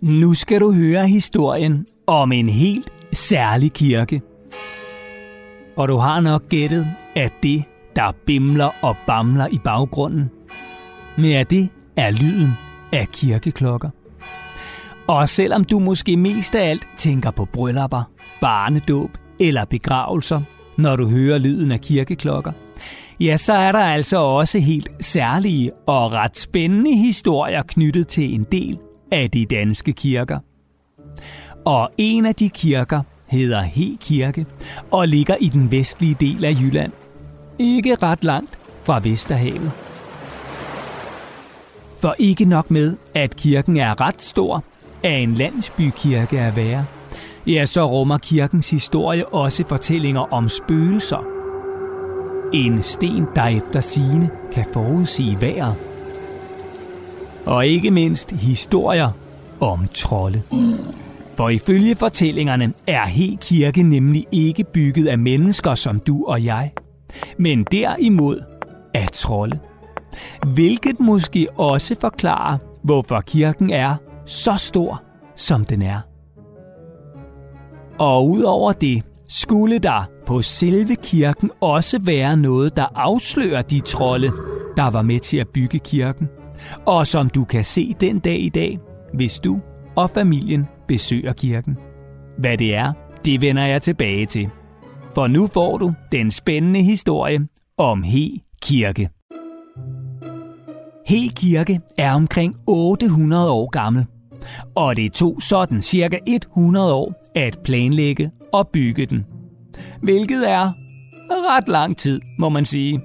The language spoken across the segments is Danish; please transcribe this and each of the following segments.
Nu skal du høre historien om en helt særlig kirke. Og du har nok gættet, at det, der bimler og bamler i baggrunden, men at det er lyden af kirkeklokker. Og selvom du måske mest af alt tænker på bryllupper, barnedåb eller begravelser, når du hører lyden af kirkeklokker, ja, så er der altså også helt særlige og ret spændende historier knyttet til en del af de danske kirker. Og en af de kirker hedder He Kirke og ligger i den vestlige del af Jylland. Ikke ret langt fra Vesterhavet. For ikke nok med, at kirken er ret stor, er en landsbykirke at være. Ja, så rummer kirkens historie også fortællinger om spøgelser. En sten, der efter sine kan forudsige vejret. Og ikke mindst historier om trolde. For ifølge fortællingerne er He Kirke nemlig ikke bygget af mennesker som du og jeg, men derimod af trolde. Hvilket måske også forklarer, hvorfor kirken er så stor, som den er. Og udover det, skulle der på selve kirken også være noget, der afslører de trolde, der var med til at bygge kirken, og som du kan se den dag i dag, hvis du og familien besøger kirken. Hvad det er, det vender jeg tilbage til. For nu får du den spændende historie om He Kirke. He Kirke er omkring 800 år gammel, og det tog sådan cirka 100 år at planlægge og bygge den. Hvilket er ret lang tid, må man sige.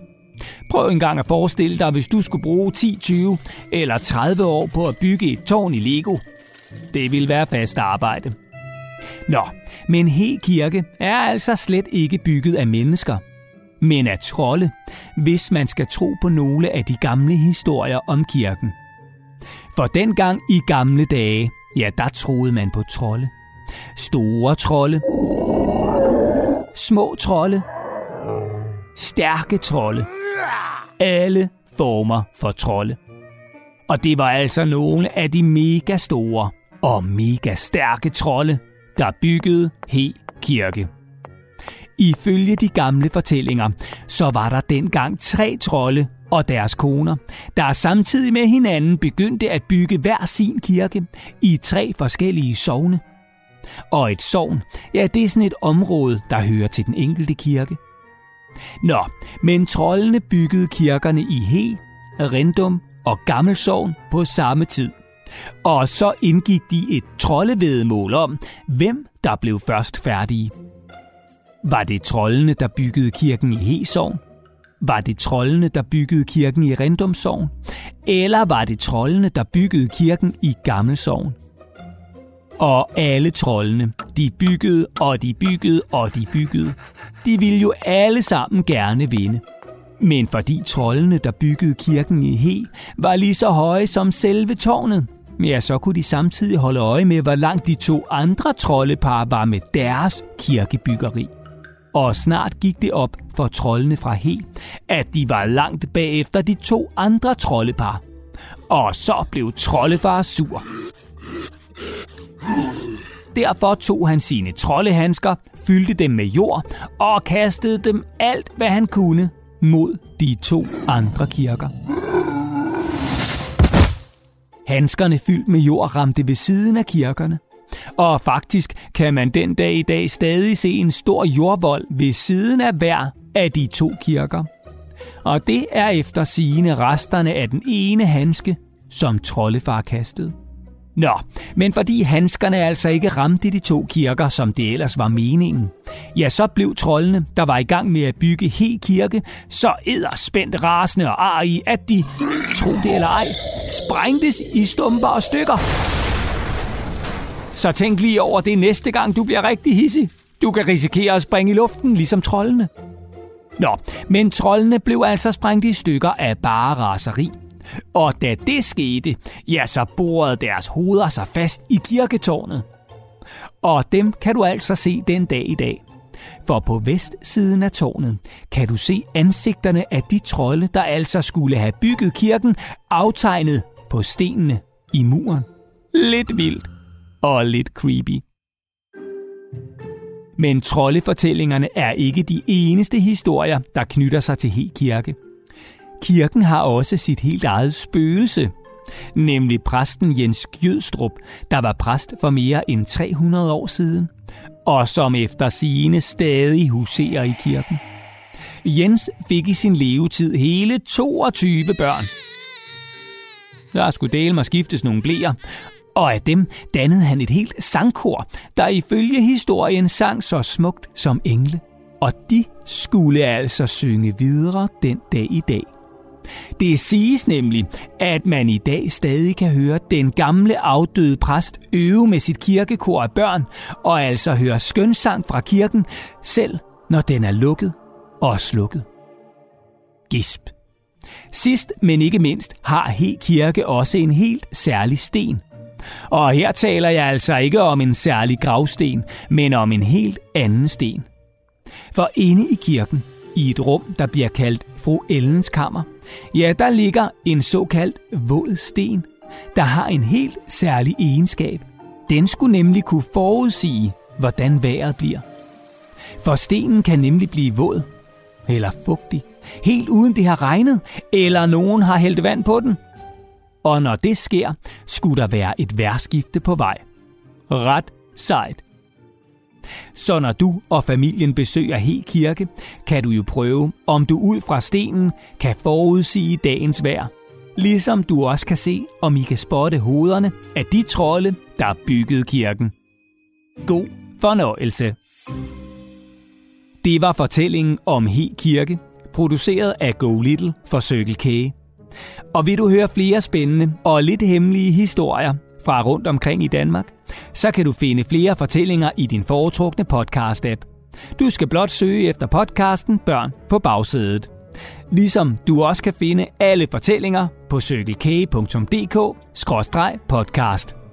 Prøv engang at forestille dig, hvis du skulle bruge 10, 20 eller 30 år på at bygge et tårn i Lego. Det ville være fast arbejde. Nå, men He Kirke er altså slet ikke bygget af mennesker, men af trolde, hvis man skal tro på nogle af de gamle historier om kirken. For dengang i gamle dage, ja, der troede man på trolde. Store trolde, små trolde, stærke trolde, alle former for trolde. Og det var altså nogle af de mega store og mega stærke trolde, der byggede helt Kirke. Ifølge de gamle fortællinger, så var der dengang tre trolde og deres koner, der samtidig med hinanden begyndte at bygge hver sin kirke i tre forskellige sovne. Og et sovn, ja, det er sådan et område, der hører til den enkelte kirke. Nå, men trollene byggede kirkerne i He, Rendum og Gammelsovn på samme tid. Og så indgik de et troldevedemål om, hvem der blev først færdige. Var det trollene, der byggede kirken i Hesovn? Var det trollene, der byggede kirken i Rendumsovn? Eller var det trollene, der byggede kirken i Gammelsovn? Og alle trollene, de byggede, og de byggede, og de byggede. De ville jo alle sammen gerne vinde. Men fordi trollene, der byggede kirken i He, var lige så høje som selve tårnet, ja, så kunne de samtidig holde øje med, hvor langt de to andre troldepar var med deres kirkebyggeri. Og snart gik det op for trollene fra He, at de var langt bagefter de to andre troldepar. Og så blev troldefar sur. Derfor tog han sine troldehandsker, fyldte dem med jord og kastede dem alt, hvad han kunne mod de to andre kirker. Handskerne fyldt med jord ramte ved siden af kirkerne. Og faktisk kan man den dag i dag stadig se en stor jordvold ved siden af hver af de to kirker. Og det er efter sigende resterne af den ene handske, som troldefar kastede. Nå, men fordi handskerne altså ikke ramte de to kirker, som det ellers var meningen, ja, så blev trollene, der var i gang med at bygge he kirke, så spændt rasende og ar i, at de, tro det eller ej, sprængtes i stumper og stykker. Så tænk lige over det næste gang, du bliver rigtig hissig. Du kan risikere at springe i luften, ligesom trollene. Nå, men trollene blev altså sprængt i stykker af bare raseri. Og da det skete, ja, så borede deres hoveder sig fast i kirketårnet. Og dem kan du altså se den dag i dag. For på vestsiden af tårnet kan du se ansigterne af de trolde, der altså skulle have bygget kirken, aftegnet på stenene i muren. Lidt vildt og lidt creepy. Men troldefortællingerne er ikke de eneste historier, der knytter sig til He Kirke. Kirken har også sit helt eget spøgelse, nemlig præsten Jens Gjødstrup, der var præst for mere end 300 år siden, og som efter sigende stadig huserer i kirken. Jens fik i sin levetid hele 22 børn. Der skulle dele mig skiftes nogle blæer, og af dem dannede han et helt sangkor, der ifølge historien sang så smukt som engle. Og de skulle altså synge videre den dag i dag. Det siges nemlig, at man i dag stadig kan høre den gamle afdøde præst øve med sit kirkekor af børn, og altså høre skønsang fra kirken, selv når den er lukket og slukket. Gisp. Sidst, men ikke mindst, har He Kirke også en helt særlig sten. Og her taler jeg altså ikke om en særlig gravsten, men om en helt anden sten. For inde i kirken, i et rum, der bliver kaldt fru Ellens kammer, ja, der ligger en såkaldt våd sten, der har en helt særlig egenskab. Den skulle nemlig kunne forudsige, hvordan vejret bliver. For stenen kan nemlig blive våd, eller fugtig, helt uden det har regnet, eller nogen har hældt vand på den. Og når det sker, skulle der være et værskifte på vej. Ret sejt. Så når du og familien besøger He Kirke, kan du jo prøve, om du ud fra stenen kan forudsige dagens vejr. Ligesom du også kan se, om I kan spotte hovederne af de trolde, der byggede kirken. God fornøjelse. Det var fortællingen om He Kirke, produceret af Go Little for Circle K. Og vil du høre flere spændende og lidt hemmelige historier fra rundt omkring i Danmark, så kan du finde flere fortællinger i din foretrukne podcast-app. Du skal blot søge efter podcasten Børn på bagsædet. Ligesom du også kan finde alle fortællinger på cykelkage.dk-podcast.